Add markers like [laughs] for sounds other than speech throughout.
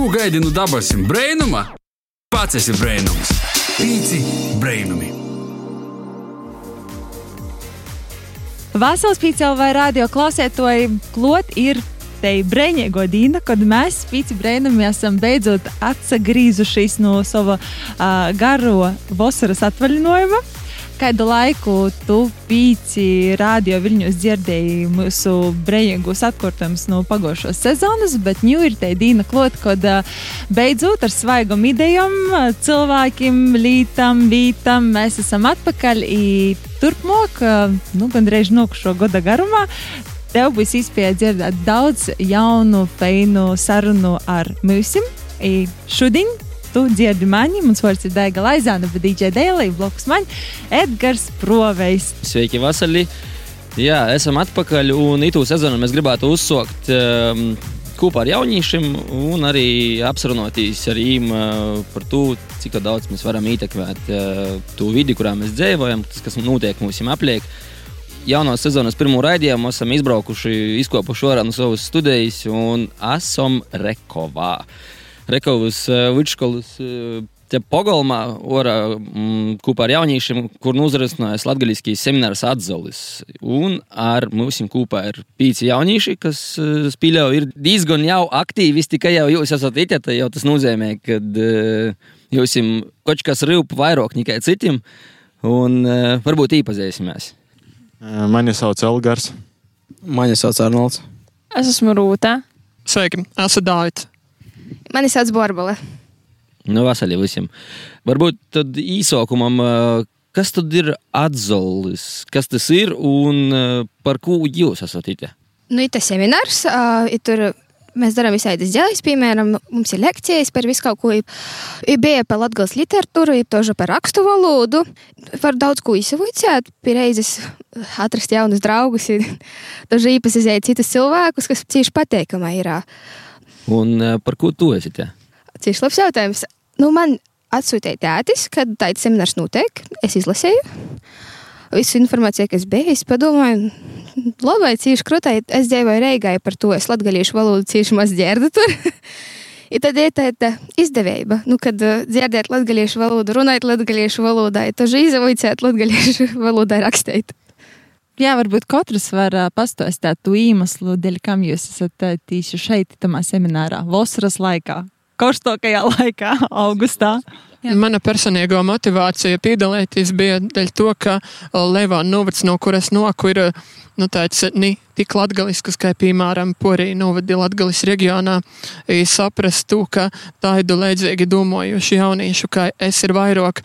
Ko gaidi no dabasim brainuma? Pats esi brainums. Pīci brainumi. Vasals pīcēl vai radio klausētoji klot ir te brīvīgo dienu, kad mēs spīci brīnumi esam beidzot atsagrīzušies no sava uh, garo vasaras atvaļinājuma. Kādu laiku tu pīci radio viļņos dzirdēji mūsu brīvīgos atkārtojumus no pagājušās sezonas, bet ņū ir te dīna klot, kad beidzot ar svaigam idejām, cilvēkiem, lītam, vītam mēs esam atpakaļ. Turpmāk, nu, gandrīz nokušo gada garumā, tev būs iespēja dzirdēt daudz jaunu, feinu sarunu ar mums. Šodien tu dzirdi mani, mums vārds ir Daiga Laizāna, bet DJ Dēlī, blokus man, Edgars Provejs. Sveiki, Vasarī! Jā, esam atpakaļ un itū sezonu mēs gribētu uzsākt um, kopā ar jauniešiem un arī apsarunāties ar viņiem uh, par to, cik daudz mēs varam ietekmēt uh, to vidi, kurā mēs dzīvojam, tas, kas notiek mums apliek. Jaunās sezonas pirmo raidījumu esam izbraukuši, izkopuši ārā no savas studijas un esam Rekovā. Rekovas uh, vidusskolas uh, te Pogolmā, orā, m, kopā ar jauniešiem, kur uzrunājas latgaļiskīs seminārs atzolis. Un ar mums kopā ir pīci jaunieši, kas uh, spīļau ir diezgan jau aktīvisti, ka jau jūs esat itēta, jau tas nozīmē, ka jūs esat kaut kas rīp vairāk nekā citiem, un varbūt īpazīsimies. Mani sauc Elgars. Mani sauc Arnolds. Es esmu Rūta. Sveiki, esmu Dārvids. Mani sauc Borbala. Nu, vasarī visiem. Varbūt tad īsākumam, kas tad ir atzolis, kas tas ir un par ko jūs esat itē? Nu, ir tas seminārs, uh, ir tur mēs darām visādas ģēles, piemēram, mums ir lekcijas par visu kaut ko. Ir bija par latgals literatūru, ir toža par rakstu valodu. Var daudz ko izsavicēt, piereizes atrast jaunus draugus, daži [laughs] īpaši izēt citus cilvēkus, kas cieši pateikama ir. Un par ko tu esi te? Cieši labs jautājums. Nu, man atsūtīja tētis, kad tāds seminārs notiek. Es izlasīju visu informāciju, kas bija. Es padomāju, labi, cīši krūtai. Es dzīvoju Reigai par to. Es latgalīšu valodu cīši maz dzirdu tur. [laughs] Ir tad ir tāda izdevība, nu, kad uh, dzirdēt latviešu valodu, runāt latviešu valodā, tad izvaicāt latviešu [laughs] valodā rakstīt. Jā, varbūt katrs var pastāstīt to iemeslu, dēļ kam jūs esat tieši šeit, tamā seminārā, vasaras laikā karstākajā laikā, [laughs] augustā. Jā. Mana personīgā motivācija piedalīties bija dēļ to, ka Levāna novads, no kuras noku, ir nu, tāds ne tik latgalisks, kā piemēram Porija novadi Latgalis reģionā, saprast to, ka tādu līdzīgi domājuši jauniešu, kā es ir vairāk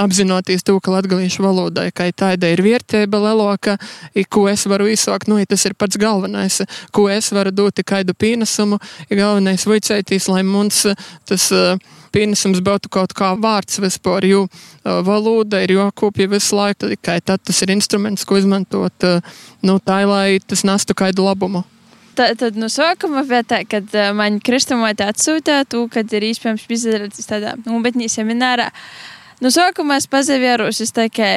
apzinoties to, ka latgalīšu valodai, ka tāda ir vērtība leloka, ko es varu izsākt, nu, tas ir pats galvenais, ko es varu dot kādu pienesumu, ir galvenais vicēties, lai mums tas pienesums būtu kaut kā vārds vispār, jo valoda ir jākopja visu laiku, tikai tad tas ir instruments, ko izmantot, nu, tā, lai tas nestu kādu labumu. Tā, tad no sākuma vietā, kad man kristamotē atsūtīja to, kad ir iespējams piedalīties tādā nopietnī seminārā. No sākuma es pazavēros uz tā kā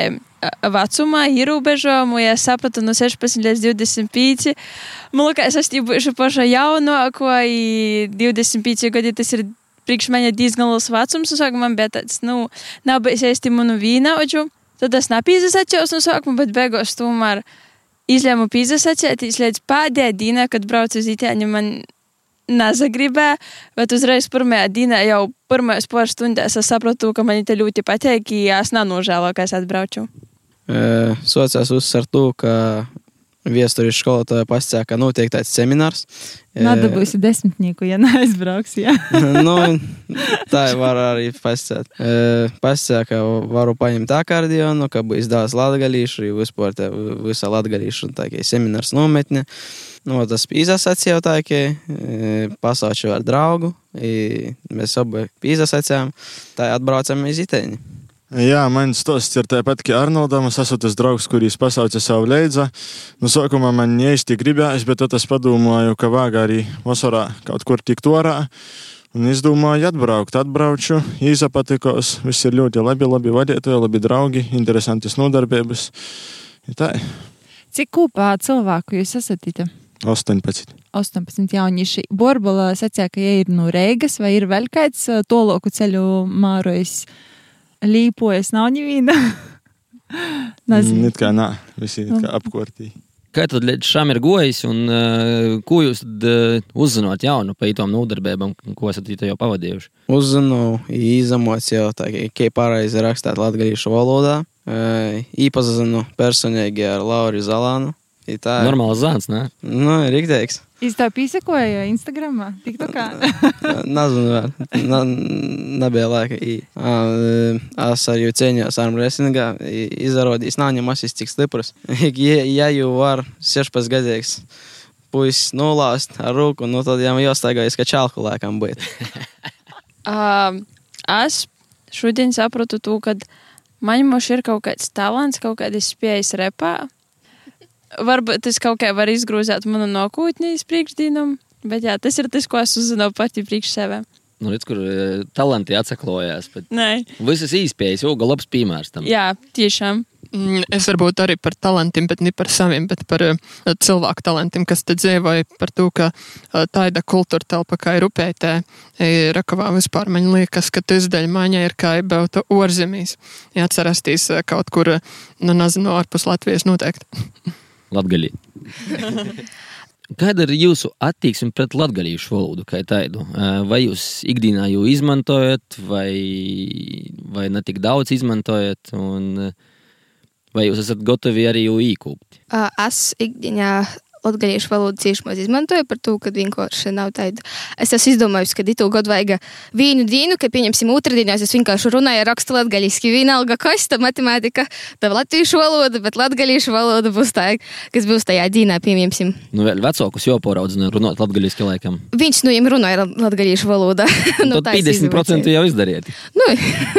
vecumā, ierobežojumu, ja sapratu no 16 līdz 25. Man liekas, es būšu paša jaunāko, 25 gadi tas ir priekš manis diezgan liels vecums, un sākumā bija tāds, nu, nav bijis īsti manu vīna, oģu. Tad es nepīzes atceros no sākuma, bet beigās tomēr izlēmu pīzes atcerēties līdz pēdējai dienai, kad braucu uz Itāļu. Man nezagribēja, bet uzreiz pirmajā dienā, jau pirmajās pāris stundās, es sapratu, ka man te ļoti patīk, ja es nenožēloju, ka es atbraucu. E, Sociāls uzsver to, ka Viesturis skolotāja pasakā, ka notiek tāds seminārs. [laughs] Nadabūsi desmitnieku, ja neaizbrauks. Ja. [laughs] nu, tā var arī pasakāt. Pasakā, ka varu paņemt akordionu, ka būs daudz latgalīšu, vispār te visa latgalīšu tā seminārs nometne. Nu, tas izsacīja tā, ka pasauču ar draugu, mēs abi izsacījām, tā atbraucam iz Itēni. Jā, mans stosts ir tāpat kā Arnoldam. Es esmu tas draugs, kurš pasauca savu leidzu. Nu, sākumā man īsti gribējās, bet tad es padomāju, ka vāga arī vasarā kaut kur tikt orā. Un es domāju, atbraukt, atbraucu, īsapatikos. Viss ir ļoti labi, labi vadītāji, labi draugi, interesantas nodarbības. Tā. Cik kopā cilvēku jūs esat? Ita? 18. 18 jaunieši. Borbula sacīja, ka ja ir no Reigas vai ir vēl kāds ā, toloku ceļu mārojas, līpojas, nav ņemīna. [laughs] Nezinu. Nit kā nā, visi it kā apkortī. Kā tad līdz šam ir gojis, un uh, ko jūs tad, uh, uzzināt jaunu par tām nodarbībām, ko esat jau pavadījuši? Uzzinu, īzamots jau tā, ka- kā pareizi rakstīt latviešu valodā. E, Īpazinu personīgi ar Lauru Zalānu. Tā ir Normāls zāns, ne? Nu, rīkteiks. Jūs tā pīsakoja Instagramā, TikTokā. [laughs] Nezinu. Na, nebija laika. Es ar viņu cīnījos ar wrestlingā. i- Izrādījās, nav ņemas cik stiprs. [laughs] Ja, ja jau var 16 gadīgs puisis nolāst ar roku, nu tad jau jāstaigājas, ka čalku laikam būt. [laughs] Es šodien sapratu to, ka man mums ir kaut kāds talants, kaut kādas spējas repā. Varbūt tas kaut kā var izgrūzēt manu nākotnē, priekšdīnam, bet jā, tas ir tas, ko es uzzināju pati priekš sevi. Nu, redz, kur uh, talanti atsaklojās. Bet Nē, visas īspējas, jau labs piemērs tam. jā, tiešām. Mm, Es varbūt arī par talantiem, bet ne par saviem, bet par uh, cilvēku talantiem, kas te dzīvoja par to, ka uh, tāda kultūra telpa kā ir upētē, rakavā vispār man liekas, ka tas daļa maņa ir kā būt orzemīs. Ja atcerastīs uh, kaut kur, nu, nezinu, ārpus Latvijas noteikti. [laughs] Latgalī. [laughs] Kāda ir jūsu attieksme pret latviešu valodu kā tādu? Vai jūs ikdienā jau izmantojat, vai, vai ne tik daudz izmantojat, un vai jūs esat gatavi arī jau īkūpt? Es ikdienā latviešu valodu cieši maz izmantoju par to, ka vienkārši nav tāda. Es esmu izdomājis, ka itu gadu vajag vienu dienu, ka pieņemsim otrdienās, es vienkārši runāju, rakstu latgaļiski, vienalga kas, tā matemātika, tā latviešu valoda, bet latgaļiešu valoda būs tā, kas būs tajā dienā, pieņemsim. Nu, vēl vecākus jau poraudzina runāt latviešu laikam. Viņš no viņiem runāja latgaļiešu valodā. [laughs] Nu, tā tad es 50% izdomāju. jau izdariet. Nu,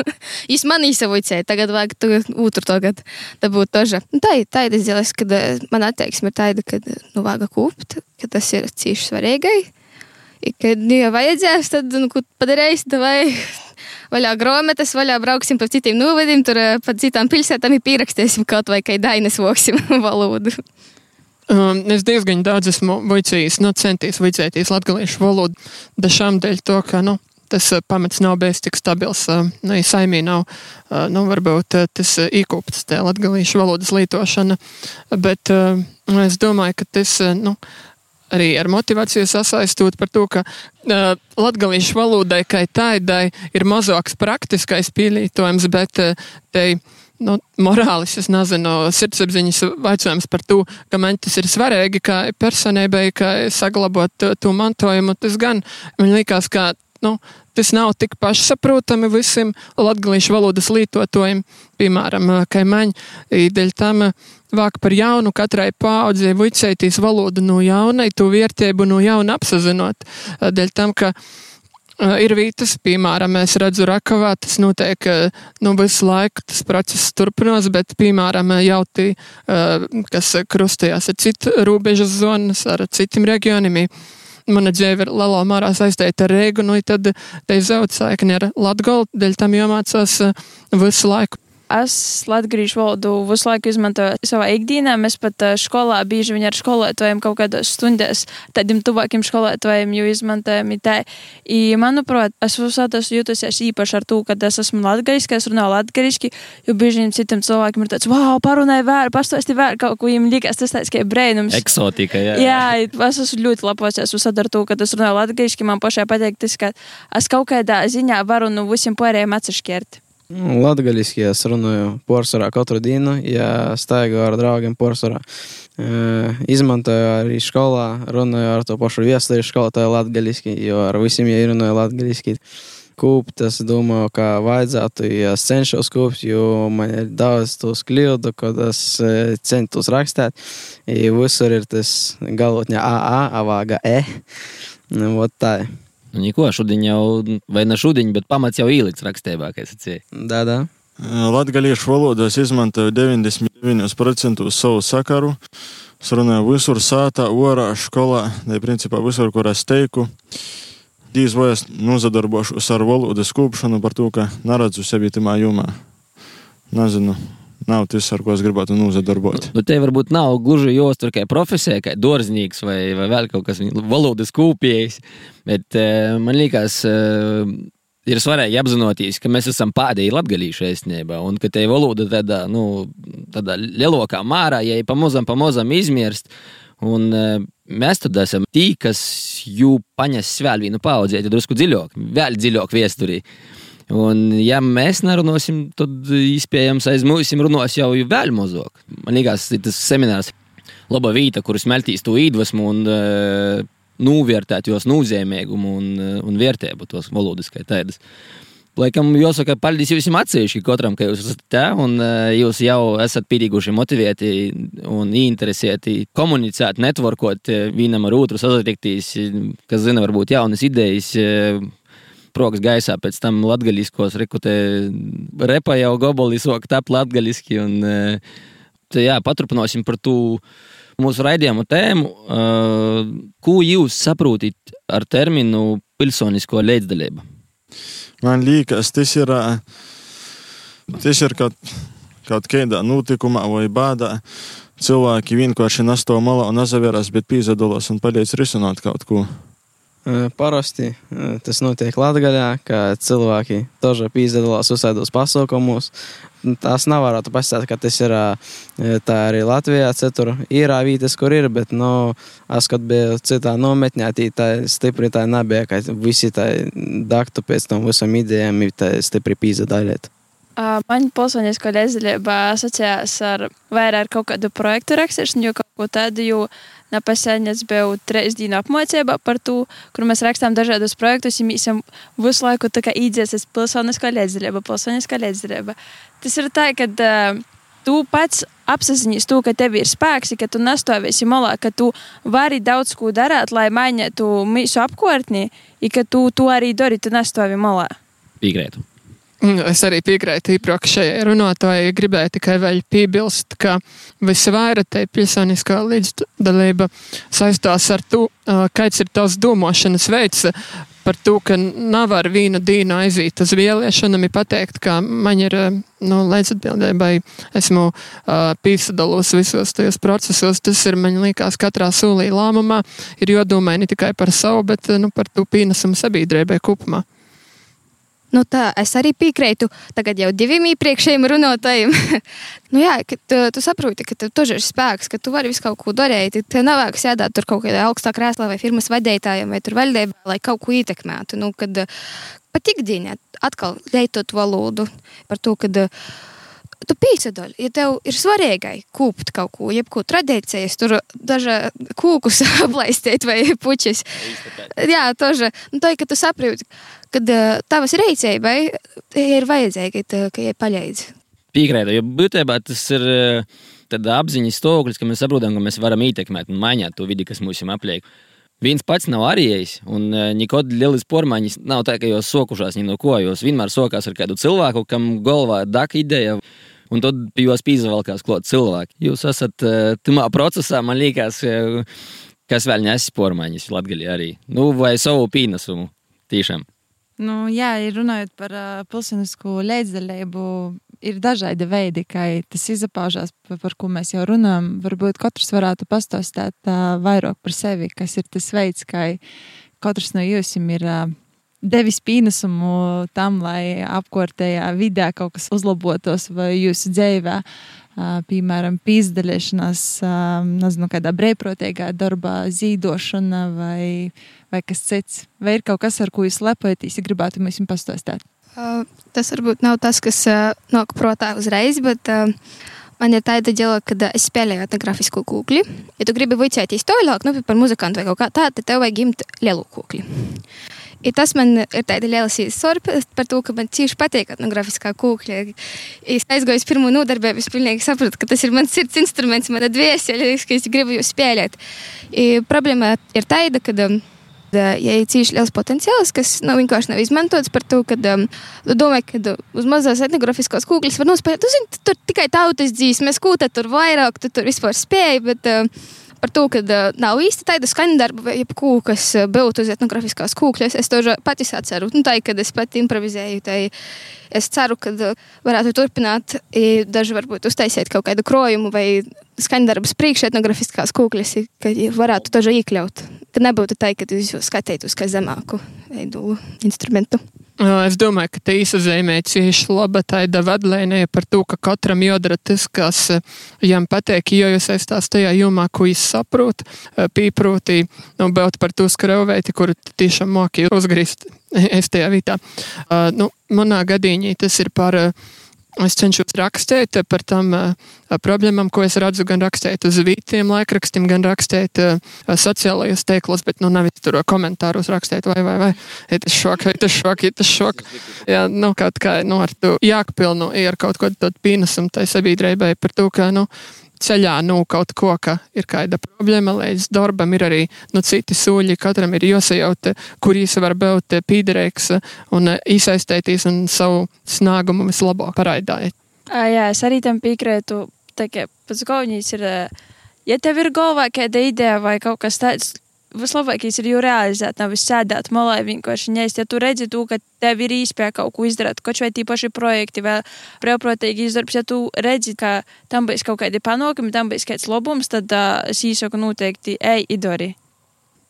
[laughs] Viņš man izsavoicēja, tagad vajag otru tagad dabūt toža. Nu, tā ir tāda izdeles, kad eh, man attieksme ir tāda, ka nu, vajag kūpt, ka tas ir cīši svarīgai. I, Kad nu, ja vajadzēs, tad nu, padarīs, vai [laughs] vaļā grāmatas, vaļā brauksim pa citiem novadiem, tur eh, pa citām pilsētām ir pierakstīsim kaut vai kā dainas voksim [laughs] valodu. Um, es diezgan daudz esmu vicējis, nu, centies vicēties latviešu valodu, dažām dēļ to, ka, nu, tas uh, pamats nav bijis tik stabils, uh, nu, ja saimī nav, nu, varbūt tas īkopts, tā latviešu valodas lietošana, bet uh, es domāju, ka tas, uh, nu, arī ar motivāciju sasaistot par to, ka uh, latviešu valodai kā tādai ir mazāks praktiskais pielietojums, bet uh, te nu, morālis, es nezinu, sirdsapziņas jautājums par to, ka man tas ir svarīgi, kā personībai, kā saglabāt to mantojumu. Tas gan man liekas, ka nu, tas nav tik pašsaprotami visiem latviešu valodas lietotājiem, piemēram, kaimiņi. Dēļ tam vāk par jaunu katrai paudzei vicētīs valodu no jaunai, to vērtību no jauna apsazinot. Dēļ tam, ka ir vietas, piemēram, es redzu Rakavā, tas notiek nu, visu laiku, tas process turpinās, bet, piemēram, jauti, uh, kas krustējās ar citu robežas zonas, ar citiem reģioniem. Mana dzīve ir lielā mērā saistīta ar Rīgu, nu, tad te zaudz saikni ar Latgolu, dēļ tam jāmācās uh, visu laiku. Es latviešu valodu visu laiku izmantoju savā ikdienā. Mēs pat uh, skolā bieži vien ar skolotājiem kaut kādās stundās, tādiem tuvākiem skolotājiem jau izmantojam. manuprāt, es visādi jūtos īpaši ar to, ka es esmu latviešu, ka es runāju latviešu, jo bieži vien citiem cilvēkiem ir tāds, wow, parunāj vēl, pastāsti vēl kaut ko, viņiem liekas tas tāds kā brēnums. Eksotika, jā. Jā, es esmu ļoti lepojis visādi ar to, ka es runāju latviešu, man pašai patīk tas, ka es kaut kādā ziņā varu no visiem pārējiem atsašķirt. Latvijasiski es runāju porcelānā katru dienu, ja staigāju ar draugiem porcelānā. Izmantoju arī skolā, runāju ar to pašu viesturīšu skolotāju latviešu, jo ar visiem jau runāju latviešu. Kūpt, es domāju, ka vajadzētu, ja es cenšos kūpt, jo man ir daudz tos kļūdu, kad es eh, centos rakstīt. I Visur ir tas galotņa AA, avāga E. Nu, vot tā. Nu, Niko, šodien jau, vai ne šodien, bet pamats jau ielikts rakstībā, kā es sacīju. Da, da. Latviešu valodā es izmantoju 99% savu sakaru. Es runāju visur, sātā, orā, skolā, ne principā visur, kur es teiku. Dīz vai es nozadarbošos ar valodas kūpšanu par to, ka neredzu sevi tajā jomā. Nezinu, nav tas, ar ko es gribētu nozadarbot. Nu, te varbūt nav gluži jāuztur kā profesija, kā dārznieks vai, vai vēl kaut kas valodas kūpējs. Bet uh, man liekas, uh, ir svarīgi apzināties, ka mēs esam pēdējie latgadījuši īstenībā, un ka te valoda tādā, nu, tādā lielākā mārā, ja pamazam, pamazam izmirst. Un uh, mēs tad esam tie, kas jū paņem vēl vienu paudzē, drusku dziļāk, vēl dziļāk viesturī. Un, ja mēs nerunāsim, tad iespējams aiz mums runās jau vēl mazāk. Man liekas, tas seminārs laba vieta, kur smeltīs to iedvesmu un uh, novērtēt jos nozīmīgumu un, uh, un vērtību tos valodas kā tādas. Laikam, jāsaka, paldies jums atsevišķi katram, ka jūs esat te un uh, jūs jau esat pietiekoši motivēti un interesēti komunicēt, networkot vienam ar otru, sazatikties, kas zina, varbūt jaunas idejas. Sprogs gaisā, pēc tam latgaļiskos rekutē repa jau goboli sok tap latgaļiski. Un, tā, jā, paturpināsim par to mūsu raidījumu tēmu. Ko jūs saprotat ar terminu pilsonisko līdzdalību? Man liekas, tas ir, tas ir kaut, kaut kādā notikumā vai bādā. Cilvēki vienkārši nesto malā un nezaveras, bet pīzadalos un palīdz risināt kaut ko. Parasti tas notiek Latvijā, ka cilvēki tožā piedalās uzsēdos pasaukumos. Tās nav varētu pastāstīt, ka tas ir tā arī Latvijā. Citur ir vietas, kur ir, bet, nu, es, kad biju citā nometnē, tā stipri tā nebija, ka visi tā daktu pēc tam visam idejām, tā stipri piedalīt. Man pilsoniskā līdzdalība asociējās ar vairāk ar kaut kādu projektu rakstīšanu, jo kaut ko tādu, jo Nepasēņ es biju trīs dienu apmācībā par to, kur mēs rakstām dažādus projektus, un mēs visu laiku tā kā īdzies pilsoniskā līdzdalība, pilsoniskā līdzdalība. Tas ir tā, ka uh, tu pats apziņas to, ka tev ir spēks, ka tu nestāvēsi malā, ka tu vari daudz ko darīt, lai mainītu mūsu apkārtni, un ka tu to arī dari, tu nestāvi malā. Piekrītu. Mm, es arī piekrītu iepriekšējai runātājai. Gribēju tikai vēl piebilst, ka visvairāk te pilsoniskā līdzdalība saistās ar to, kāds ir tavs domāšanas veids. Par to, ka nav ar vienu dienu aiziet uz vēlēšanām, ir pateikt, ka man ir nu, līdzatbildībai, esmu uh, pīsadalos visos tajos procesos. Tas ir, man liekas, katrā solī lēmumā ir jodomai ne tikai par savu, bet nu, par to pienesumu sabiedrībai kopumā. Nu tā, es arī piekrītu tagad jau diviem iepriekšējiem runātājiem. [laughs] nu jā, ka tu, tu saproti, ka tev ir spēks, ka tu vari visu kaut ko darīt. Tev nav vajag sēdēt tur kaut kādā augstā krēslā vai firmas vadītājiem vai tur valdībā, lai kaut ko ietekmētu. Nu, kad pat ikdienā atkal lietot valodu par to, kad tu pīsadaļ, ja tev ir svarīgai kūpt kaut ko, jebko tradīcijas, tur daža kūkus [laughs] aplaistīt vai puķis. Jā, toža, nu tā, ka tu saproti, kad uh, tavas reizēbai ir vajadzīgi, ka ir paļēdz. Piekrītu, jo būtībā tas ir tāda apziņas stāvoklis, ka mēs saprotam, ka mēs varam ietekmēt un mainīt to vidi, kas mums apliek. Viens pats nav arījis, un nekad lielas pormaiņas nav tā, ka jūs sokušās no ko. Jūs vienmēr sokās ar kādu cilvēku, kam galvā ir daka ideja. Un tad pie jums pīzvalkās klāt cilvēki. Jūs esat tamā procesā, man liekas, kas vēl nesis pormaiņas Latvijā arī. Nu, vai savu pīnesumu tiešām. Nu, jā, runājot par uh, pilsonisko līdzdalību, ir dažādi veidi, kā tas izpaužās, par, par ko mēs jau runājam. Varbūt katrs varētu pastāstīt uh, vairāk par sevi, kas ir tas veids, kā katrs no jums ir uh, devis pienesumu tam, lai apkārtējā vidē kaut kas uzlabotos vai jūsu dzīvē. Uh, piemēram, pīzdalīšanās, uh, nezinu, kādā brīvprātīgā darbā, zīdošana vai vai kas cits? Vai ir kaut kas, ar ko jūs lepojaties, ja gribētu mums pastāstīt? Tas varbūt nav tas, kas nāk prātā uzreiz, bet man ir tāda ģela, ka uh, es spēlēju etnogrāfisku kūkli. Ja tu gribi vicēties toļāk, nu, par muzikantu vai kaut kā tādu, tad tev vajag gimt lielu kūkli. I tas man ir tāda liela sorba par to, ka man tieši patīk etnogrāfiskā kūkļa. Es aizgāju uz pirmo nodarbību, es pilnīgi sapratu, ka tas ir mans sirds instruments, mana dvēsele, ka es gribu jūs spēlēt. I problēma ir tāda, ka um, ja ir cīņš liels potenciāls, kas nav vienkārši nav izmantots par to, ka um, domāju, ka uz mazās etnogrāfiskās kūkļas var nospēlēt. Tu zini, tur tikai tautas dzīsmes, ko tad tur vairāk, tu tur vispār spēj, bet uh, par to, ka uh, nav īsti tāda skaņdarba vai jebkū, kas būtu uz etnografiskās kūkļas. Es to pati atceru. Nu, tā, kad es pati improvizēju, tai es ceru, ka varētu turpināt. Daži varbūt uztaisīt kaut kādu krojumu vai skaņdarbus priekš etnografiskās kūkļas, ka varētu to iekļaut. Ka nebūtu tā, ka jūs skatītos kā zemāku veidu instrumentu. Es domāju, ka te izzīmē cieši laba tāda vadlīnija par to, ka katram jādara tas, kas viņam patīk, jo jūs esat tajā jomā, ko viņš saprot, pīprotī, nu, bet par to skrauvēti, kur tiešām māki uzgriezt es tajā vietā. Nu, manā gadījumā tas ir par uh, Es cenšos rakstīt par tām uh, problēmām, ko es redzu, gan rakstīt uz vītiem laikrakstiem, gan rakstīt uh, sociālajos tēklos, bet nu nav tur komentārus rakstīt, vai, vai, vai, ir tas šok, ir tas šok, ir tas šok. Jā, nu, kaut kā, nu, ar to jākpilnu, ir kaut ko tādu pīnesumu tai sabiedrībai par to, ka, nu, ceļā nu, kaut ko, ka ir kāda problēma, līdz darbam ir arī nu, citi soļi. Katram ir jāsajaut, kur īsi var būt pīderīgs un iesaistīties un savu snāgumu vislabāk paraidāt. Jā, es arī tam piekrītu. Pats galvenais ir, ja tev ir galvā kāda ideja vai kaut kas tāds, vislabākais ir jau realizēt, nevis sēdēt malā vienkārši ņēst. Ja tu redzi, tu, ka tev ir īspēja kaut ko izdarīt, kaut vai tīpaši projekti vai brīvprātīgi izdarbs, ja tu redzi, ka tam būs kaut kādi panākumi, tam būs kāds labums, tad uh, es īsaku noteikti ej, idori.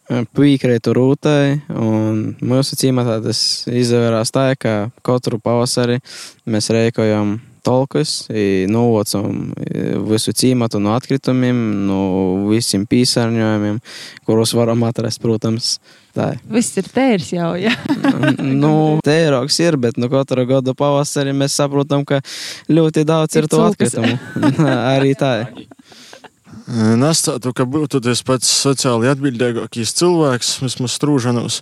Piekrītu rūtai, un mūsu cīmatā tas izdevās tā, ka katru pavasari mēs rēkojam tolkas, novācam visu cīmatu no atkritumiem, no visiem pīsārņojumiem, kurus varam atrast, protams. Tā. Viss ir tērs jau, jā. [laughs] nu, tēroks ir, bet nu katru gadu pavasarī mēs saprotam, ka ļoti daudz ir, ir to atkritumu. [laughs] Arī tā ir. Nestātu, ka būtu tas pats sociāli atbildīgākais cilvēks, vismaz strūžanos.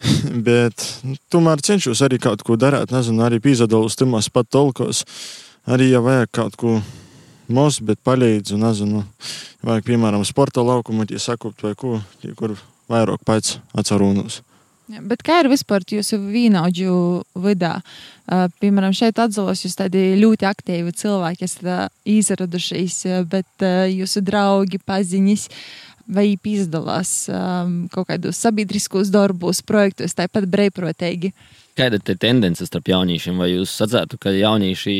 [laughs] Bet nu, tomēr cenšos arī kaut ko darīt. Nezinu, arī pīzadalos timos pat tolkos. Arī, ja vajag kaut ko mūsu, bet palīdzu, nezinu, vajag, piemēram, sporta laukumu, ja sakot vai ko, kur vairāk pēc atcerūnos. Bet kā ir vispār jūsu vīnaudžu vidā? Piemēram, šeit atzīstos, jūs tādi ļoti aktīvi cilvēki esat izradušies, bet jūsu draugi, paziņas, vai piedalās um, kaut kādos sabiedriskos darbos, projektos, tāpat brīvprātīgi. Kāda ir tendence starp jauniešiem? Vai jūs sacētu, ka jaunieši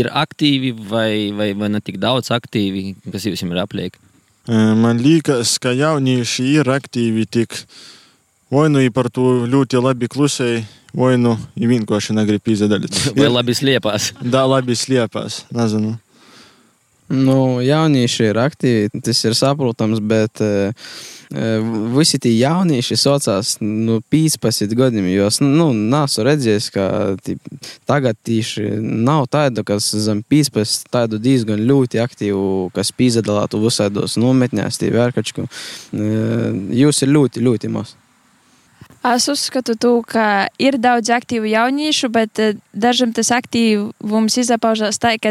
ir aktīvi vai, vai, vai ne tik daudz aktīvi, kas jums ir apliek? Man liekas, ka jaunieši ir aktīvi tik vai nu par to ļoti labi klusēji, vai nu vienkārši negrib izdalīt. Vai labi sliepās? [laughs] Da, labi sliepās, nezinu. Nu, jaunieši ir aktīvi, tas ir saprotams, bet uh, visi tie jaunieši saucās nu, 15 gadiem. Jo es nu, nesu redzējis, ka tī, tagad tieši nav tādu, kas zem 15 tādu diezgan ļoti aktīvu, kas piedalātu visādos nometnēs, tie vērkačku. Uh, jūs ir ļoti, ļoti maz. Es uzskatu, to, ka ir daudz aktīvu jauniešu, bet eh, dažam tas aktīvums izpaužās tā, ka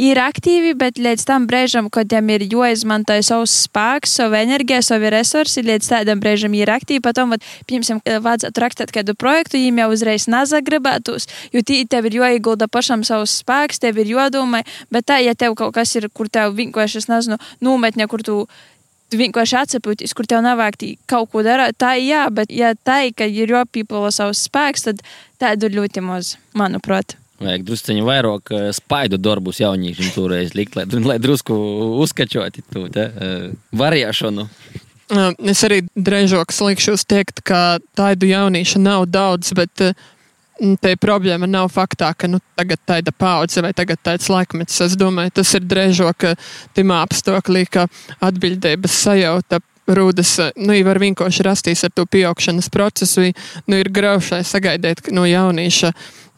ir aktīvi, bet līdz tam brīžam, kad viņam ir jāizmanto savs spēks, savu enerģiju, savu resursi, līdz tādam brīžam ir aktīvi. Patom, piemēram, eh, vajadzētu rakstīt kādu projektu, viņiem jau uzreiz nazagribētos, jo tī tev ir jāiegulda pašam savs spēks, tev ir jādomā, bet tā, ja tev kaut kas ir, kur tev vienkārši, es nezinu, nometņa, kur tu tu vienkārši atsapūties, kur tev nav vajag kaut ko darīt. Tā ir jā, bet ja tā ir, ka ir jopīpola savs spēks, tad tādu ļoti maz, manuprāt. Vajag druskuļi vairāk eh, spaidu darbus jauniešiem toreiz likt, lai, lai drusku uzskačoti to uh, variēšanu. Es arī drēžok slikšos teikt, ka tādu jauniešu nav daudz, bet uh, Te problēma nav faktā, ka nu, tagad tāda paudze vai tagad tāds laikmets. Es domāju, tas ir drēžok timā apstākļī, ka atbildības sajauta rūdas, nu, var vienkārši rasties ar to pieaugšanas procesu. Nu, ir graušai sagaidīt no jaunieša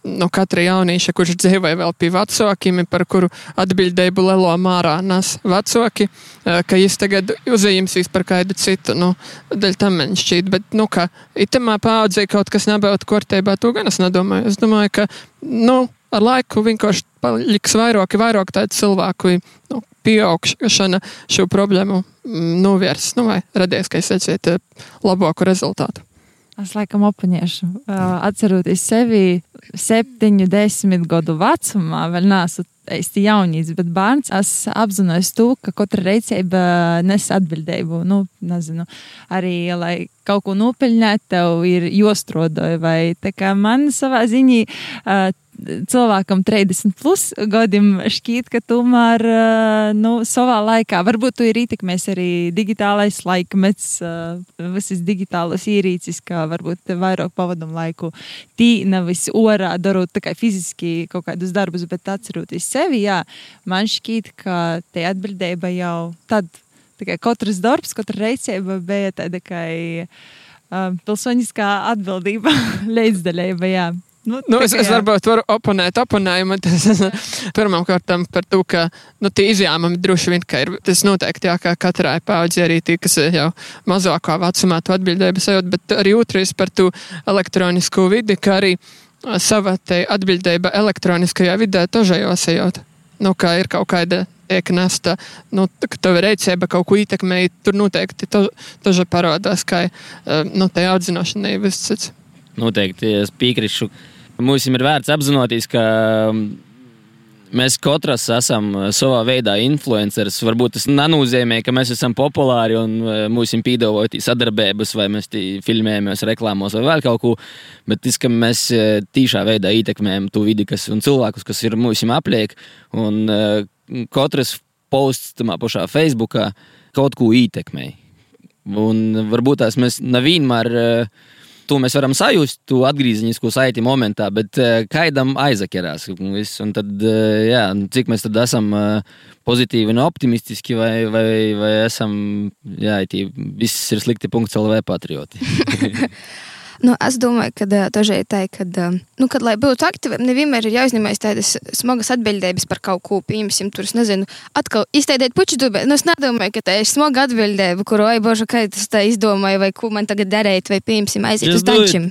no katra jaunieša, kurš dzīvoja vēl pie vecākiem, par kuru atbildību lielo mārā nes vecāki, eh, ka viņš tagad uzņemsīs par kādu citu. Nu, daļai tam man šķiet, bet, nu, ka itamā paudzē kaut kas nebūtu kārtībā, to gan es nedomāju. Es domāju, ka, nu, ar laiku vienkārši paliks vairāk, vairāk tādu cilvēku, nu, pieaugšana šo problēmu mm, novirs, nu, vai radies, ka es redzētu eh, labāku rezultātu. Es laikam opaņiešu, atceroties sevi septiņu, desmit gadu vecumā, vēl neesmu īsti jaunības, bet bērns es apzinos to, ka katra reizība nes atbildību. Nu, nezinu, arī, lai kaut ko nopeļņāt, tev ir jostrodoja. Vai tā kā man savā ziņā cilvēkam 30 plus gadiem šķiet, ka tomēr nu, savā laikā varbūt tu ir ietekmēs arī digitālais laikmets, visas digitālas ierīces, kā varbūt vairāk pavadam laiku tī nevis orā darot tikai fiziski kaut kādus darbus, bet atceroties sevi, jā, man šķiet, ka te atbildība jau tad, tikai katrs darbs, katra reizēba bija tāda kā uh, pilsoniskā atbildība, [laughs] līdzdalība, jā. Nu, nu, es, es varbūt varu oponēt oponējumu. [laughs] Pirmkārt, par to, ka nu, tie izjāmumi droši vien ir. Tas noteikti jā, ka katrai paudzei arī tie, kas jau mazākā vecumā to atbildību sajūt, bet arī otrais par to elektronisko vidi, ka arī sava atbildība elektroniskajā vidē tožējos sajūt. Nu, kā ir kaut kāda tiek nesta, nu, ka tev ir reizēba kaut ko ietekmēja, tur noteikti to, toža parādās, kā nu, te audzināšanai viss cits. Noteikti es piekrītu Mums ir vērts apzināties, ka um, mēs katrs esam uh, savā veidā influenceris. Varbūt tas nenozīmē, ka mēs esam populāri un uh, mums ir pīdavoti sadarbības, vai mēs filmējamies reklāmos vai vēl kaut ko. Bet tas, ka mēs uh, tīšā veidā ietekmējam to vidi kas, un cilvēkus, kas ir mums apliek. Un katrs posts tamā pašā Facebookā kaut ko ietekmē. Un varbūt tās mēs nevienmēr. Uh, to mēs varam sajust, to atgriezenisko saiti momentā, bet uh, kaidam aizakerās. Un tad, uh, jā, cik mēs tad esam uh, pozitīvi un optimistiski, vai, vai, vai esam, jā, tī, viss ir slikti. LV patrioti. [laughs] [laughs] Nu, es domāju, ka dažreiz tā ir, kad, nu, kad, lai būtu aktīvi, nevienmēr ir jāuzņemas tādas smagas atbildības par kaut ko. Piemēram, tur, es nezinu, atkal izteikt puķu dubē. Nu, es nedomāju, ka tā ir smaga atbildība, kuru, oi, boža, kā tas tā izdomāja, vai ko man tagad darīt, vai, piemēram, aiziet uz dančiem.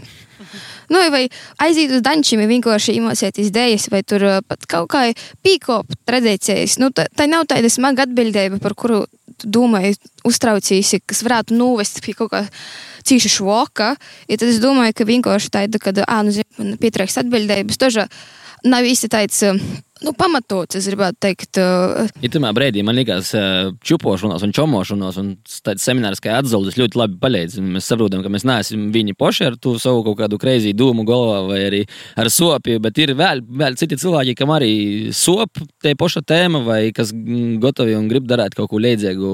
Nu, vai aiziet uz dančiem, ja vienkārši iemācīties idejas, vai tur pat kaut kā pīkopu tradīcijas. Nu, tā, tā nav tāda smaga atbildība, par kuru domāju, uztraucīsi, kas varētu novest pie kaut kā cīši šoka. Ja tad es domāju, ka vienkārši tāda, kad, ā, nu, zin, man pietrēks atbildības, daža nav īsti tāds. Nu, pamatots, es gribētu teikt. Uh, ja tajā brīdī man liekas, čupošanos un čomošanos, un tāds seminārs kā atzīves ļoti labi palīdz. Mēs saprotam, ka mēs neesam viņi paši ar to savu kaut kādu kreizi dūmu galvā vai arī ar sopju, bet ir vēl, vēl citi cilvēki, kam arī sop te paša tēma vai kas gatavi un grib darīt kaut ko līdzīgu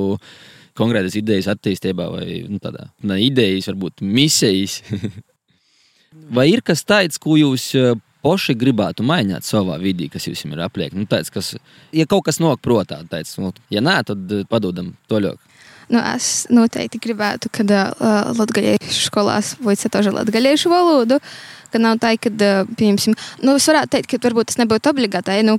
konkrētas idejas attīstībā, vai nu, tādā ne, idejas, varbūt misijas. [laughs] vai ir kas tāds, ko jūs eh, paši gribētu mainīt savā vidī, kas jums ir apliek? Nu, tāds, kas, ja kaut kas nāk prātā, tāds, nu, ja nē, tad eh, padodam to ļoti. Nu, es noteikti gribētu, kad uh, Latvijas skolās būtu arī latviešu valodu. Uh, ka nav tā, ka, piemēram, nu, es varētu teikt, ka varbūt tas nebūtu obligāti, nu,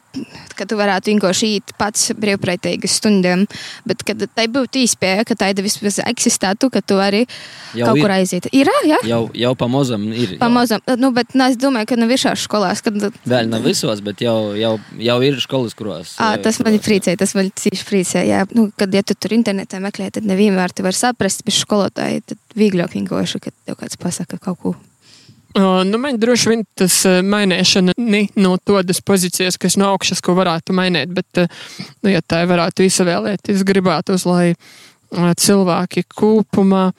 ka tu varētu vienkārši iet pats brīvprātīgas stundām, bet kad tai būtu īspēja, ka tāda vismaz eksistētu, ka tu arī jau kaut ir. kur aiziet. Ir, jā? Jau, jau pamazam ir. Pamazam, nu, bet nu, es domāju, ka nav visās skolās. Kad... Vēl nav visos, bet jau, jau, jau ir skolas, kurās. À, tas man ir priecē, tas man cīši priecē, jā. Nu, kad, ja tu tur internetā meklē, tad nevienmēr tu vari saprast bez skolotāja, tad vieglāk vienkārši, kad tev kāds pasaka kaut ko. Nu, man droši vien tas mainīšana ne no tādas pozīcijas, kas no augšas, ko varētu mainīt, bet, nu, ja tā varētu izvēlēties, gribētu, lai cilvēki kopumā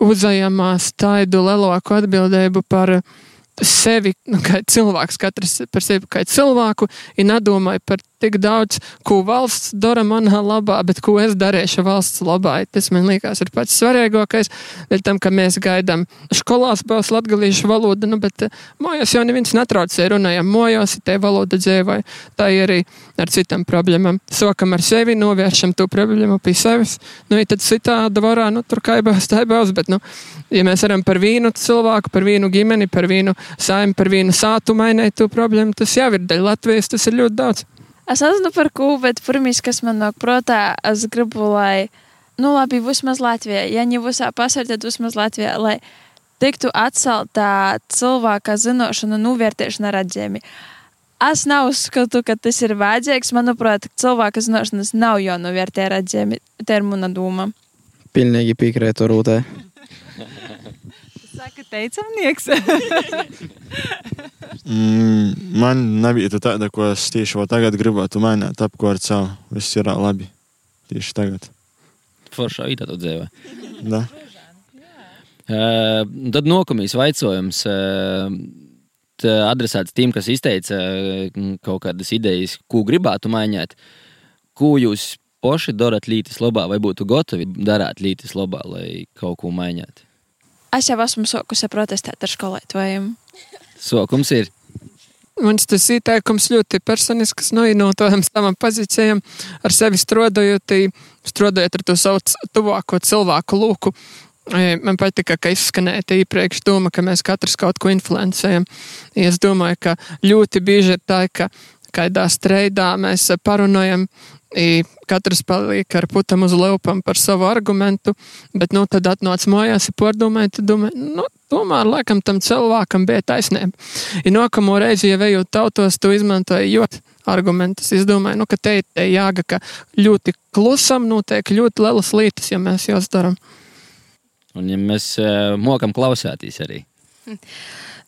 uzņemās tādu lielāku atbildību par sevi, nu, kā cilvēks, katrs par sevi kā cilvēku, ir nedomāja par tik daudz, ko valsts dara manā labā, bet ko es darīšu valsts labā. Tas man liekas, ir pats svarīgākais. Dēļ tam, ka mēs gaidām skolās būs latgalīšu valoda, nu, bet eh, mājās jau neviens netraucē runājam mājās, te valoda dzēvai. Tā ir arī ar citām problēmām. Sokam ar sevi, novēršam to problēmu pie sevis. Nu, ja tad citāda varā, nu, tur kaibās, tā būs, bet, nu, ja mēs varam par vienu cilvēku, par vienu ģimeni, par vienu saimnu, par vienu sātu mainīt to problēmu, tas jau ir daļa Latvijas, tas ir ļoti daudz. Es nezinu par ko, bet pirmais, kas man nāk prātā, es gribu, lai, nu labi, vismaz Latvijā, ja ne visā pasaulē, tad vismaz Latvijā, lai tiktu atcelta cilvēka zināšanu novērtēšana redzējumi. Es neuzskatu, ka tas ir vajadzīgs. Manuprāt, cilvēka zināšanas nav jānovērtē redzējumi. Tā ir mana doma. Pilnīgi piekrītu Rūtai. Teicamnieks. [laughs] Mm, man nebija tāda, ko es tieši tagad gribētu mainīt, apkārt savu. Viss ir labi. Tieši tagad. Foršā īta to dzēvē. Da. Uh, [laughs] tad nokumīs vaicojums. Uh, adresēts tiem, kas izteica uh, kaut kādas idejas, ko gribētu mainīt. Ko jūs paši darat lītis labā, vai būtu gatavi darīt lītis labā, lai kaut ko mainītu? Es jau esmu sākusi protestēt ar skolētājiem. Sokums ir. Mans tas ieteikums ļoti personisks, nu, no tādām savām pozīcijām, ar sevi strādājot, strādājot ar to savu tuvāko cilvēku lūku. E, Man patika, ka izskanēja iepriekš doma, ka mēs katrs kaut ko influencējam. Es domāju, ka ļoti bieži ir tā, ka kādā streidā mēs parunājam, I katrs paliek ar putam uz leupam par savu argumentu, bet, nu, tad atnāc mājās, ir pārdomājot, tad domāju, nu, tomēr, laikam, tam cilvēkam bija taisnība. Ja nākamo reizi, ja vejot tautos, tu izmantoji jūt argumentus, es domāju, nu, ka te ir jāga, ka ļoti klusam notiek ļoti lielas lietas, ja mēs jūs darām. Un ja mēs uh, mokam klausēties arī. [laughs]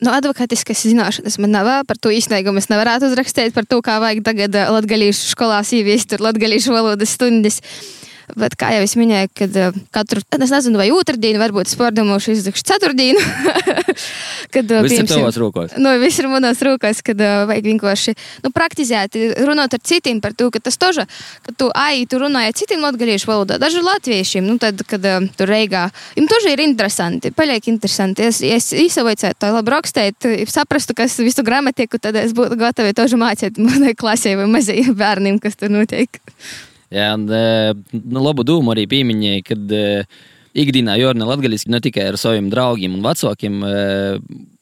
Nu, advokātiskas zināšanas man nav. Par to īstenībā es nevarētu uzrakstīt par to, kā vajag tagad latgadījušu skolās ieviest latgadījušu valodas stundas. Bet, kā jau es minēju, kad katru, es nezinu, vai otrdienu, varbūt es pārdomāšu, izdarīšu ceturtdienu. kad, Viss ir tavās rokās. Nu, viss ir manos rokās, kad vajag vienkārši nu, praktizēt, runāt ar citiem par to, ka tas toža, ka tu ai, tu runāji ar citiem latgaliešu valodā, daži latviešiem, nu, tad, kad tur reigā, jums toži ir interesanti, paliek interesanti. Es, es īsavaicētu, tā labi rakstēt, saprastu, kas visu gramatiku, tad es būtu gatava tožu mācīt manai klasē vai mazajiem bērniem, kas tur notiek. Jā, un nu, labu dūmu arī pieminēja, kad ikdienā jārunā latgaliski ne tikai ar saviem draugiem un vecākiem.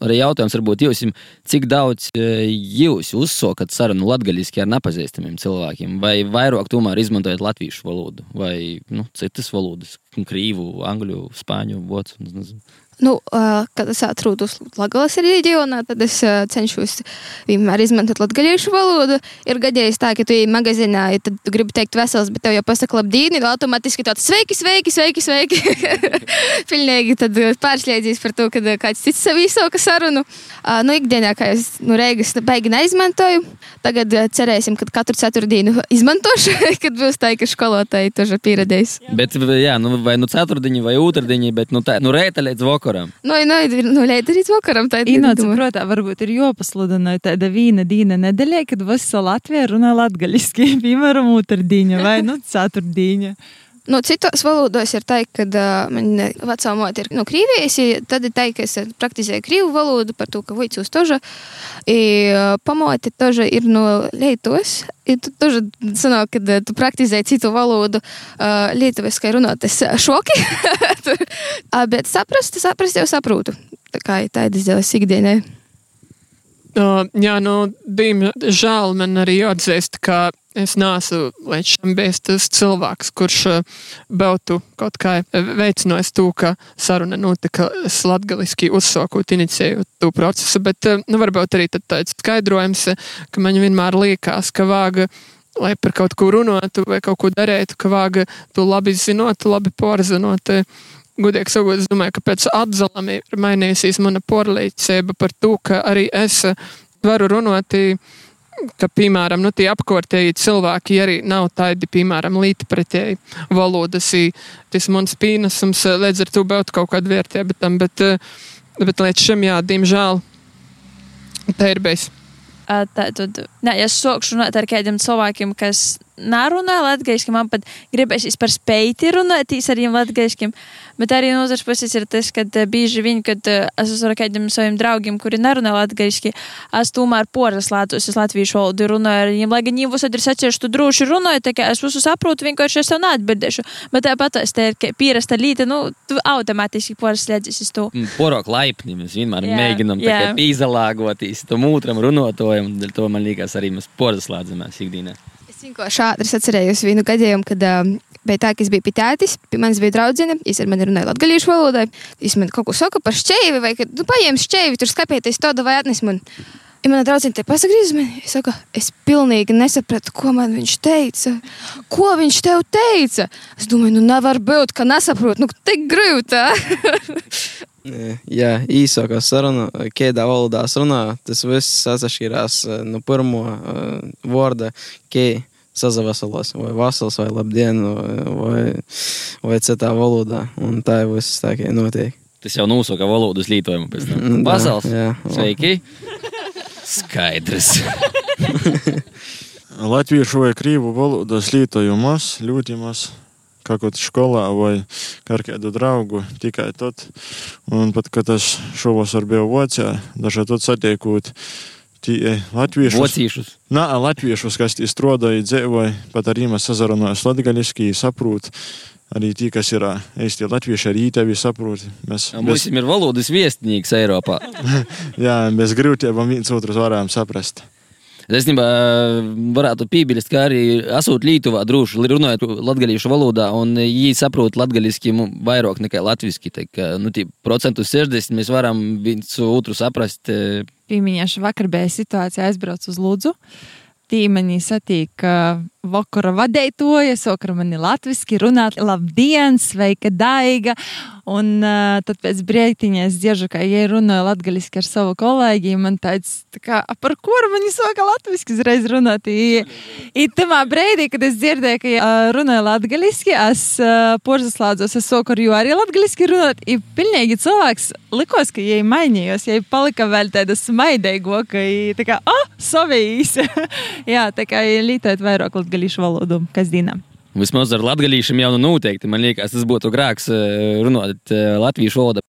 Arī jautājums varbūt jums, cik daudz jūs uzsokat sarunu latgaliski ar nepazīstamiem cilvēkiem, vai vairāk tomēr izmantojat latviešu valodu, vai nu, citas valodas, krīvu, angļu, spāņu, vācu. Nu, kad es atrodos Latvijas reģionā, tad es cenšos vienmēr izmantot latviešu valodu. Ir gadījis tā, ka tu ej magazīnā, ja tad tu gribi teikt vesels, bet tev jau pasaka labdien, ir automātiski tāds sveiki, sveiki, sveiki, sveiki. [laughs] Pilnīgi tad pārslēdzies par to, ka kāds cits sev izsauka sarunu. Nu, ikdienā, kā es nu, reigas baigi neizmantoju, tagad cerēsim, ka katru ceturtdienu izmantošu, [laughs] kad būs tā, ka skolotāji to pieredzēs. Bet, jā, nu, vai nu ceturtdiņi vai otrdiņi, bet nu, tā, nu rēta līdz vakaram. Nu, nu, nu leid arī vakaram. Tā ir Inots, protams, varbūt ir jopasludina tāda viena diena nedēļā, kad visa Latvija runā latgaļiski, [laughs] piemēram, otrdiņa vai nu ceturtdiņa. Nu, citos valodos ir tā, ka uh, man vecā māte ir no nu, Krievijas, tad ir tā, ka es praktizēju krievu valodu, par to, ka vojcūs toža, i pamote toža ir no Lietuvas, i tu toža sanāk, kad tu praktizēji citu valodu uh, lietuvaskai runāt, es šoki, [laughs] bet saprast, saprast jau saprotu. Tā kā ir tādas dēļas ikdienai. Uh, jā, nu, diemžēl man arī atzīst, ka es neesmu līdz šim bijis tas cilvēks, kurš uh, būtu kaut kā veicinājis to, ka saruna notika latgaliski uzsākot, inicijējot to procesu, bet, uh, nu, varbūt arī tāds skaidrojums, ka man vienmēr liekas, ka vāga lai par kaut ko runātu vai kaut ko darītu, ka vāga to labi zinot, labi pārzinot. Gudīgi sakot, es domāju, ka pēc atzalām ir mainījusies mana porlīdzība par to, ka arī es varu runāt, ka, piemēram, nu, tie apkārtēji cilvēki arī nav tādi, piemēram, līdzpretēji valodas. Tas mans pienesums līdz ar to būtu kaut kāda vērtība tam, bet, bet līdz šim, jā, diemžēl, tā ir bijis. Tad, nē, es sākšu runāt ar kādiem cilvēkiem, kas nerunā latviešu, man pat gribēsies par spēju runāt ar viņiem latviešu. Bet arī no otras puses ir tas, ka bieži vien, kad es esmu ar kādiem saviem draugiem, kuri nerunā latviešu, es tomēr poraslētos uz latviešu valodu runāju ar viņiem. Lai gan viņi visur ir sacījuši, tu droši runāji, tā kā es visu saprotu, vienkārši es tev neatbildēšu. Bet tāpat tas ir pierasta līte, nu, tu automātiski poraslēdzies uz to. Porok laipni, mēs vienmēr jā, mēģinām pīzalāgoties tam otram runātojam, un to man liekas arī mēs poraslēdzamies ikdienā. Es vienkārši ātri atcerējos vienu gadījumu, kad uh, bija tā, ka es biju pie tētis, pie manis bija draudzene, es ar mani runāju latgalīšu valodā, es man kaut ko saku par šķēvi, vai ka, nu, paņem šķēvi, tur skapieties to, vai atnes man. Ja mana draudzene te pasagriež man, es saku, es pilnīgi nesapratu, ko man viņš teica. Ko viņš tev teica? Es domāju, nu nevar būt, ka nesaprotu, nu tik grūti. [laughs] E, Jā, īsākā saruna, kādā valodā runā, tas viss atšķirās eh, no pirmā uh, vārda, kā sazavasalos, vai vasals, vai labdien, vai, vai citā valodā. Un tā jau viss tā kā notiek. Tas jau nosauka valodas lietojumu pēc tam. Mm, Pasaules. jā. Sveiki! Skaidrs. [laughs] Latviešu vai krīvu valodas lietojumus ļoti maz. Kā kaut skolā vai ar kādu draugu, tikai tad. Un pat, kad es šovasar biju Vācijā, tad satiekot tie latviešus. Vocīšus. Nā, latviešus, kas tie strādāja, dzīvoja, pat ar viņiem sazarunājas latgaliski, saprot. Arī tie, kas ir īsti latvieši, arī tevi saprot. Mēs, Mums ir valodas viestnieks Eiropā. [laughs] jā, bez grūtībām viens otru varam saprast. Es īstenībā varētu piebilst, ka arī esot Lietuvā droši runājot latviešu valodā, un viņi saprot latviešu vairāk nekā latviešu. Nu, procentu 60 mēs varam viens otru saprast. eh, Piemiņošu vakar bija situācija, aizbraucu uz Lūdzu. Tīmeņi satīk uh, vakara vadētoja, sokra mani latviski runāt, labdien, sveika daiga. Un uh, tad pēc brīdiņa es dzirdu, ka, ja runāju latgaliski ar savu kolēģi, man tāds, tā kā, "A par kuru mani soka latviski uzreiz runāt. I, i tamā brīdī, kad es dzirdēju, ka uh, runāju latgaliski, es uh, porzaslādzos, es soku ar jū arī latgaliski runāt. I pilnīgi cilvēks likos, ka, ja mainījos, ja palika vēl tāda smaidīga, ka, i tā kā, ah, savīs. [laughs] Jā, tā kā lietot vairāk latgalīšu valodu, kas dīnām. Vismaz ar latviešu jau nu noteikti. Man liekas, tas būtu grāks eh, runāt eh, latviešu valodā.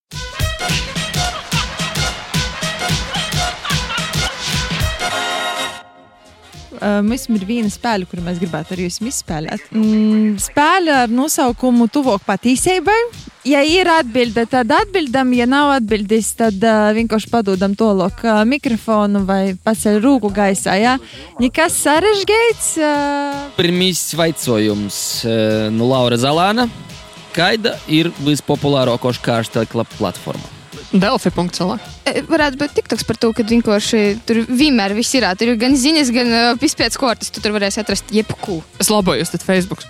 Uh, Mums ir viena spēle, kuru mēs gribētu ar jums izspēlēt. Mm, spēle ar nosaukumu Tuvāk patīsībai. Ja ir atbilde, tad atbildam, ja nav atbildes, tad uh, vienkārši padodam to lok uh, mikrofonu vai paceļ rūku gaisā. Ja? Nekas sarežģīts. Uh, Pirmīs vaicojums eh, no Laura Zalāna. Kāda ir vispopulārākā kārstekla platforma? Delfi.cl. E, Varētu būt tiktoks par to, ka vienkārši tur vienmēr viss ir. Tur ir gan ziņas, gan piespējas kortes. Tu tur varēsi atrast jebko. Es labojos, tad Facebook. [laughs]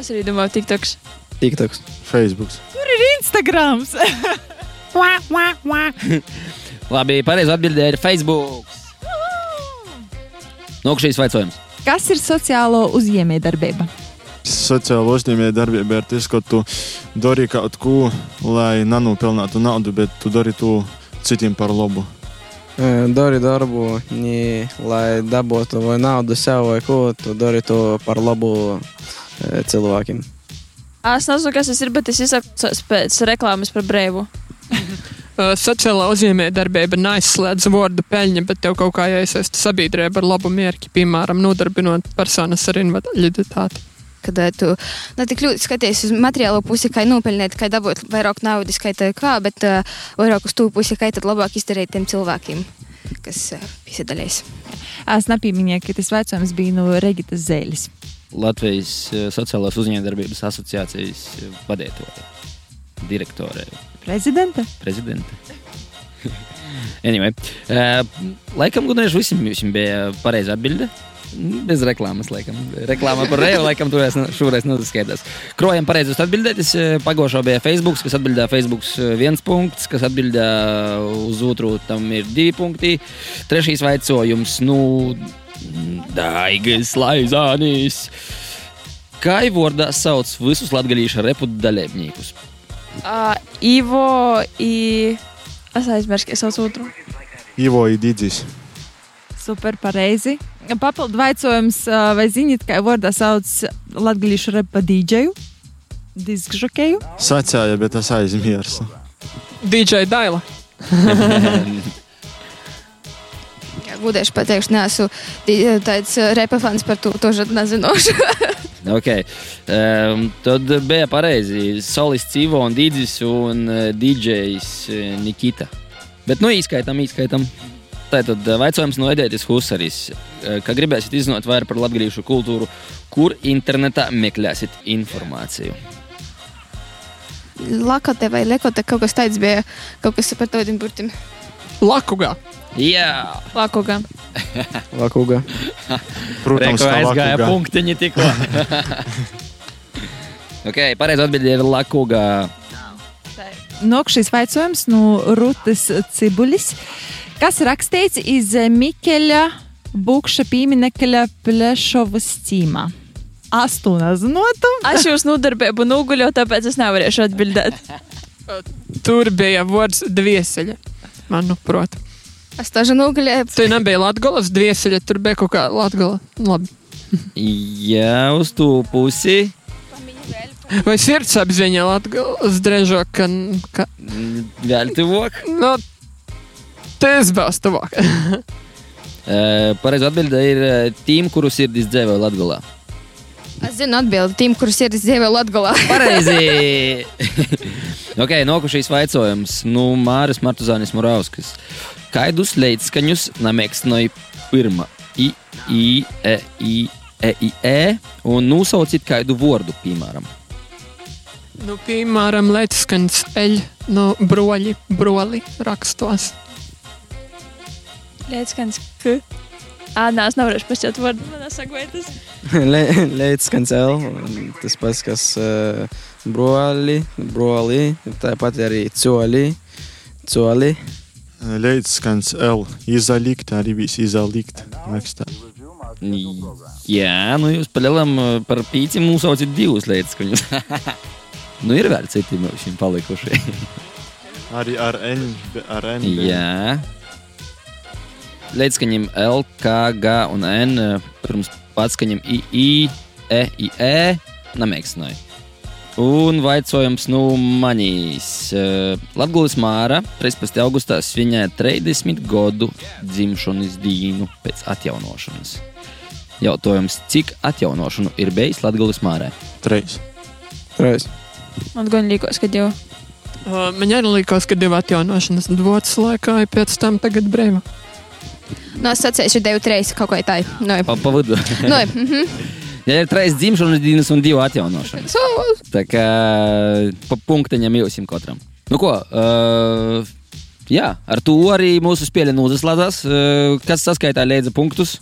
Es arī domāju, TikToks. TikToks. Facebook. tur ir Instagrams. [laughs] [laughs] Labi, pareizi atbildēja ir Facebook. Nokšīs vaicojums. Kas ir sociālo uzņēmējdarbība? Sociāla uzņēmēja darbība ir tas, ka tu dari kaut ko, lai nenopelnītu naudu, bet tu dari to citiem par labu. Dari darbu, ne, lai dabūtu vai naudu sev vai ko, tu dari to par labu e, cilvēkiem. Es nezinu, kas tas ir, bet es izsaku pēc reklāmas par brīvu. [laughs] Sociālā uzņēmējdarbība neaizslēdz vārdu peļņa, bet tev kaut kā jāiesaista sabiedrība ar labu mērķi, piemēram, nodarbinot personas ar invaliditāti. Kad tu ne tik ļoti skaties uz materiālo pusi, kā nopelnīt, kā dabūt vairāk naudas, kā tā kā, bet uh, vairāk uz to pusi, kā tad labāk izdarīt tiem cilvēkiem, kas uh, piedalās. Es nepieminēju, ka tas vecums bija no Regitas Zēļas. Latvijas sociālās uzņēmējdarbības asociācijas vadītāja, direktore, Prezidenta? prezidente. anyway, uh, laikam, gudrīz visiem bija pareiza atbilde. Bez reklāmas, laikam. Reklāma par reju, laikam, tur es šoreiz nesaskaitās. Krojam pareizos atbildētis. Pagošā bija Facebook, kas atbildēja Facebook viens punkts, kas atbildēja uz otru, tam ir divi punkti. Trešais vaicojums, nu, Daigas Laizānis. Kā vārdā sauc visus latgadījuša repu dalībniekus? Uh, Ivo i... Es aizmirsu, ka es saucu otru. Ivo Ididzis. Super pareizi. Papildu jautājums, vai zināt, kā vārdā sauc latviešu repa dīdžeju? Diskžokeju? Sacēja, bet es aizmirsu. DJ Daila. Gudēši pateikšu, neesmu tāds uh, repafans par to, to žad nezinošu. [laughs] Okay. Um, tad bija pareizi. Solists Ivo un Dīdzis un DJs Nikita. Bet nu īskaitam, īskaitam. Tātad uh, jautājums no Edētas Husaris. Uh, Kā gribēsiet izzināt vairāk par latviešu kultūru, kur internetā meklēsiet informāciju? Lakote vai lekote kaut kas tāds bija, kaut kas par tādiem burtiem. Lakugā. Jā, Lakogā. [laughs] Lakūga. Protams, Reku kā aizgāja punktiņi tikko. [laughs] ok, pareizi atbildēja ir Lakūgā. Nokšais vaicojums no Rutas Cibulis. Kas rakstīts iz Mikeļa Bukša pīminekļa Plešovas cīmā? Astoņas zinotu. Es jūs nodarbību noguļu, tāpēc es nevarēšu atbildēt. Tur bija vārds dvieseļa, manuprāt. Es tā žinu, gulēju. Tur nebija Latvijas dvieseļa, tur bija kaut kā Latvijas. Labi. Jā, uz to pusi. Vai sirdsapziņa Latvijas drežo, ka, Vēl tuvāk. nu, tas būs tuvāk. Pareizi atbildē ir tīm, kuru sirdis dzēvē Latgalā. Es zinu atbildi tiem, kurus ir dzīvo Latgolā. [laughs] Pareizi! [laughs] ok, nokušīs vaicojums. Nu, Māris Martuzānis Morauskas. Kaidus leidskaņus namēksnoja pirma I, I, E, I, E, I, E un nosaucīt kaidu vārdu, piemēram. nu, piemēram, Latvijas eļ, no broļi, broli rakstos. Lietskans, ka. Ā, nē, es nevarēšu pasēt vārdu, man nesagvaitas. Leits [laughs] kancel, tas pats, kas uh, broli, broli, tāpat arī coli, coli. Leidskans L. Izalikt, arī viss izalikt. Rakstā. Jā, nu jūs palielam par pīci nosaucīt divus leidskaņus. [laughs] nu, ir vēl citi mums palikuši. [laughs] Arī ar N. Ar N Jā. Leidskaņiem L, K, G un N. eh, Pirms patskaņiem I, I, E, I, E. Namēksnoja. Un vaicojums no manīs. Latvijas māra 13. augustā svinēja 30 gadu dzimšanas dienu pēc atjaunošanas. Jautājums, cik atjaunošanu ir bijis Latvijas mārē? Treis. Reiz. Man gan liekas, ka jau. Uh, man arī likās, ka divu atjaunošanas dvots laikā, ja pēc tam tagad brīva. No, es sacīšu, devu reizes kaut ko tādu. No, Pa, pa vidu. no, mhm. [laughs] Ja ir trīs dzimšanas dienas un divi atjaunošanas. So, Tā kā pa punktiņam jūsim katram. Nu ko, uh, jā, ar to arī mūsu spēle nozaslēdzās. Uh, kas saskaitā leidza punktus?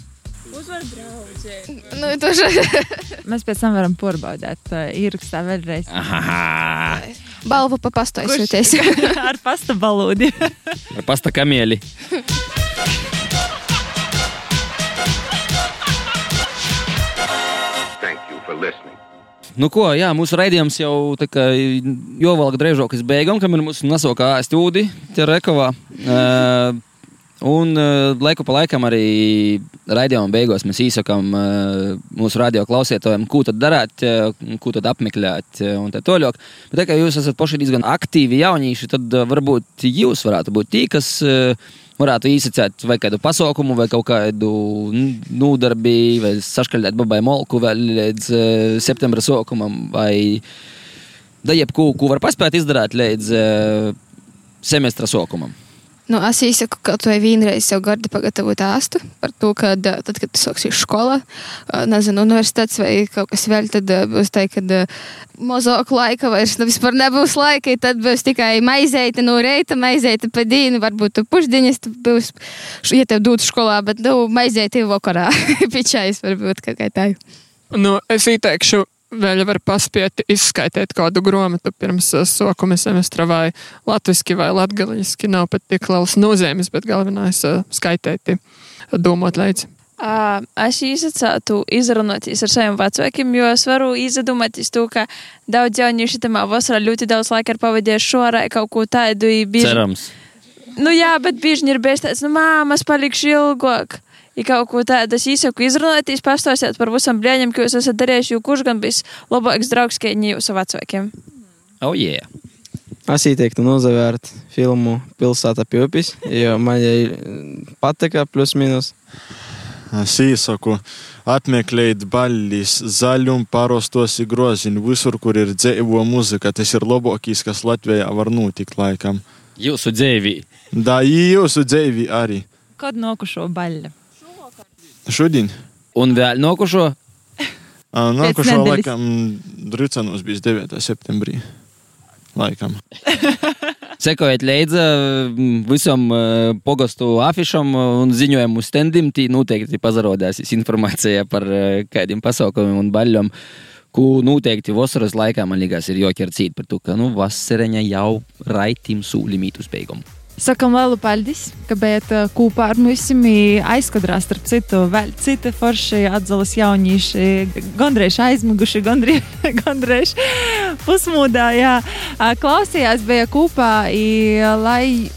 nu, to še... [laughs] Mēs pēc tam varam porbaudīt. Uh, Ierakstā vēlreiz. Aha, Balvu pa pastojoties. [laughs] Ar pasta balūdi. ar pasta kamieli. Listening. Nu ko, jā, mūsu raidījums jau tā kā drēžāk uz beigām, kam ir mūsu nasokā stūdi, tie rekovā. Uh, Un uh, laiku pa laikam arī raidījuma beigās mēs īsakām uh, mūsu radio klausītājiem, ko tad darāt, uh, ko tad apmeklēt uh, un tā tālāk. Bet tā kā jūs esat paši diezgan aktīvi jaunieši, tad uh, varbūt jūs varētu būt tie, kas uh, varētu īsacēt vai kādu pasaukumu, vai kaut kādu nūdarbi, vai saškaļēt babai molku vēl līdz uh, septembra sākumam, vai da jebko, ko var paspēt izdarīt līdz uh, semestra sākumam. Nu, es īsaku, ka tu vienreiz jau gardi pagatavot āstu par to, ka tad, kad tu sāksi skolā, nezinu, universitātes vai kaut kas vēl, tad ā, būs tā, ka mazāk laika vairs nu, vispār nebūs laika, tad būs tikai maizeita no reita, maizeita pa dienu, varbūt tu pušdiņas tu būs, ja tev dūt skolā, bet, nu, maizeita vakarā, [laughs] pičais varbūt kaut kā tā. Nu, es ieteikšu, vēl var paspiet izskaidrot kādu grāmatu pirms uh, sākuma semestra, vai latviešu, vai latviešu. Nav pat tik liels nozīmes, bet galvenais ir uh, skaitīt, domāt līdzi. Es īsacētu izrunāties ar saviem vecākiem, jo es varu izdomāties to, ka daudz jaunieši tam vasarā ļoti daudz laika ir pavadījuši šorā kaut ko tādu. Cerams. Nu jā, bet bieži ir bijis tāds, nu māmas palikšu ilgāk. Ja kaut ko tādu es īsaku izrunāties, pastāstīt par visam blēņiem, ko jūs esat darījuši, jo kurš gan bijis labāks draugs, kā jūsu vecākiem. Oh, yeah. Es ieteiktu nozavērt filmu Pilsēta Pjopis, jo man jau patika plus mīnus. Es iesaku apmeklēt baļļus, zaļumu, parostos groziņus, visur, kur ir dzīvo muzika. Tas ir labākais, kas Latvijā var notikt laikam. Jūsu dzīvī. Da, jūsu dzīvi arī. Kad nokušo baļļu? Šodien. Un vēl Nākošo nedēļas. laikam Drucanos bija 9. septembrī. Laikam. [laughs] Sekojiet līdzi visam pogastu afišam un ziņojumu standim. Tī noteikti pazarodēsies informācija par kādiem pasaukumiem un baļļiem. Ko noteikti vasaras laikā man liekas, ir joķercīt par to, ka nu, vasareņa jau raitim sūlimīt uz beigumu. Sakam lielu paldies, ka bijat uh, kopā ar mums aizkadrā, starp citu, vēl citi forši atzalas jaunieši, gandrīz aizmiguši, gandrīz, [laughs] gandrīz pusmūdā, jā. Klausījās bija kopā, lai,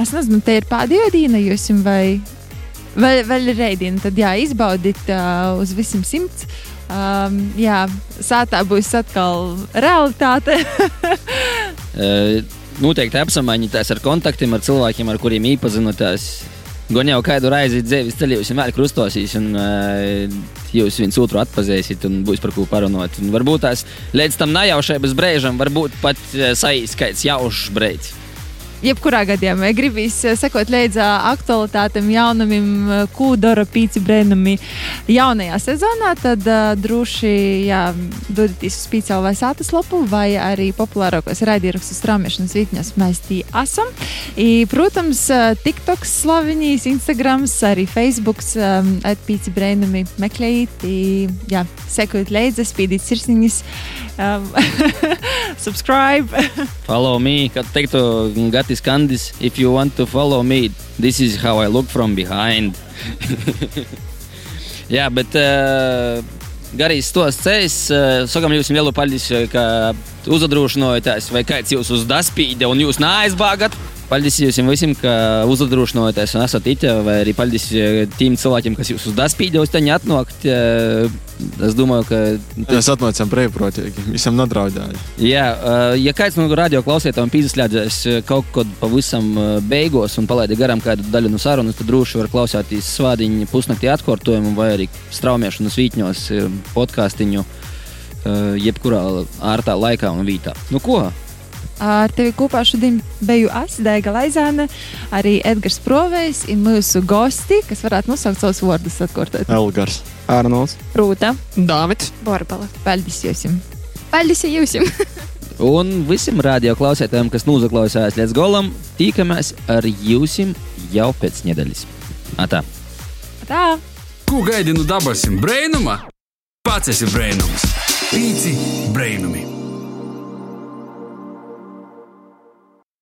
es nezinu, te ir pēdējā dīna jūs vai, vēl, vēl ir reidīna, tad jā, izbaudīt uh, uz visiem simts. Um, jā, sātā būs atkal realitāte. [laughs] Noteikti apsamaņotās ar kontaktiem, ar cilvēkiem, ar kuriem iepazinotās. Gan jau kādu reizi dzīves ceļā jūs vienmēr krustosīs, un uh, jūs viens otru atpazīsiet, un būs par ko parunāt. Un varbūt tās līdz tam nejaušības brīžam, varbūt pat uh, saīs kāds jaušs brīdis. Jebkurā gadījumā gribīs eh, sekot līdzi aktualitātēm, jaunumiem, eh, ko dara pīci brēnumi jaunajā sezonā, tad uh, droši jā, dodieties uz pīci vai sātas lapu vai arī populārākos raidījumus strāmiešanas vietņos mēs tī esam. I, protams, TikToks slavenīs, Instagrams, arī Facebooks um, atpīci brēnumi meklējiet, i, jā, sekot līdzi, spīdīt sirsniņas, um, [laughs] subscribe. Follow me, kad teiktu, Gatis Kandis, if you want to follow me, this is how I look from behind. [laughs] Jā, bet uh, garīgs tos ceļš, uh, sakām jums lielu paldies, ka uzadrošinājāties, vai kāds jūs uz daspīde un jūs neaizbāgat. Paldies jums visiem, ka uzadrošinājāties un esat itē, vai arī paldies tiem cilvēkiem, kas jūs uz daspīde uz teņa atnākt. Es domāju, ka. Mēs atnācām brīvprātīgi, visam nodraudēja. Jā, ja kāds no radio klausītājiem pīzslēdzēs kaut kad pavisam beigās un palaida garām kādu daļu no sarunas, tad droši var klausīties svādiņu pusnaktī atkārtojumu vai arī straumēšanas vītņos podkāstiņu jebkurā ārtā laikā un vītā. Nu ko? Ar tevi kopā šodien biju es, Dēga Laizāne, arī Edgars Provejs un mūsu gosti, kas varētu nosaukt savus vārdus atkārtot. Elgars, Arnolds, Rūta, Dāvids, Borbala. Paldies jums! Paldies jums! [laughs] Un visiem radio klausītājiem, kas noklausījās līdz galam, tikamies ar jums jau pēc nedēļas. Atā! Tā! Ko gaidi no dabasim brēnuma? Pats esi brēnums. Pīci brēnumi.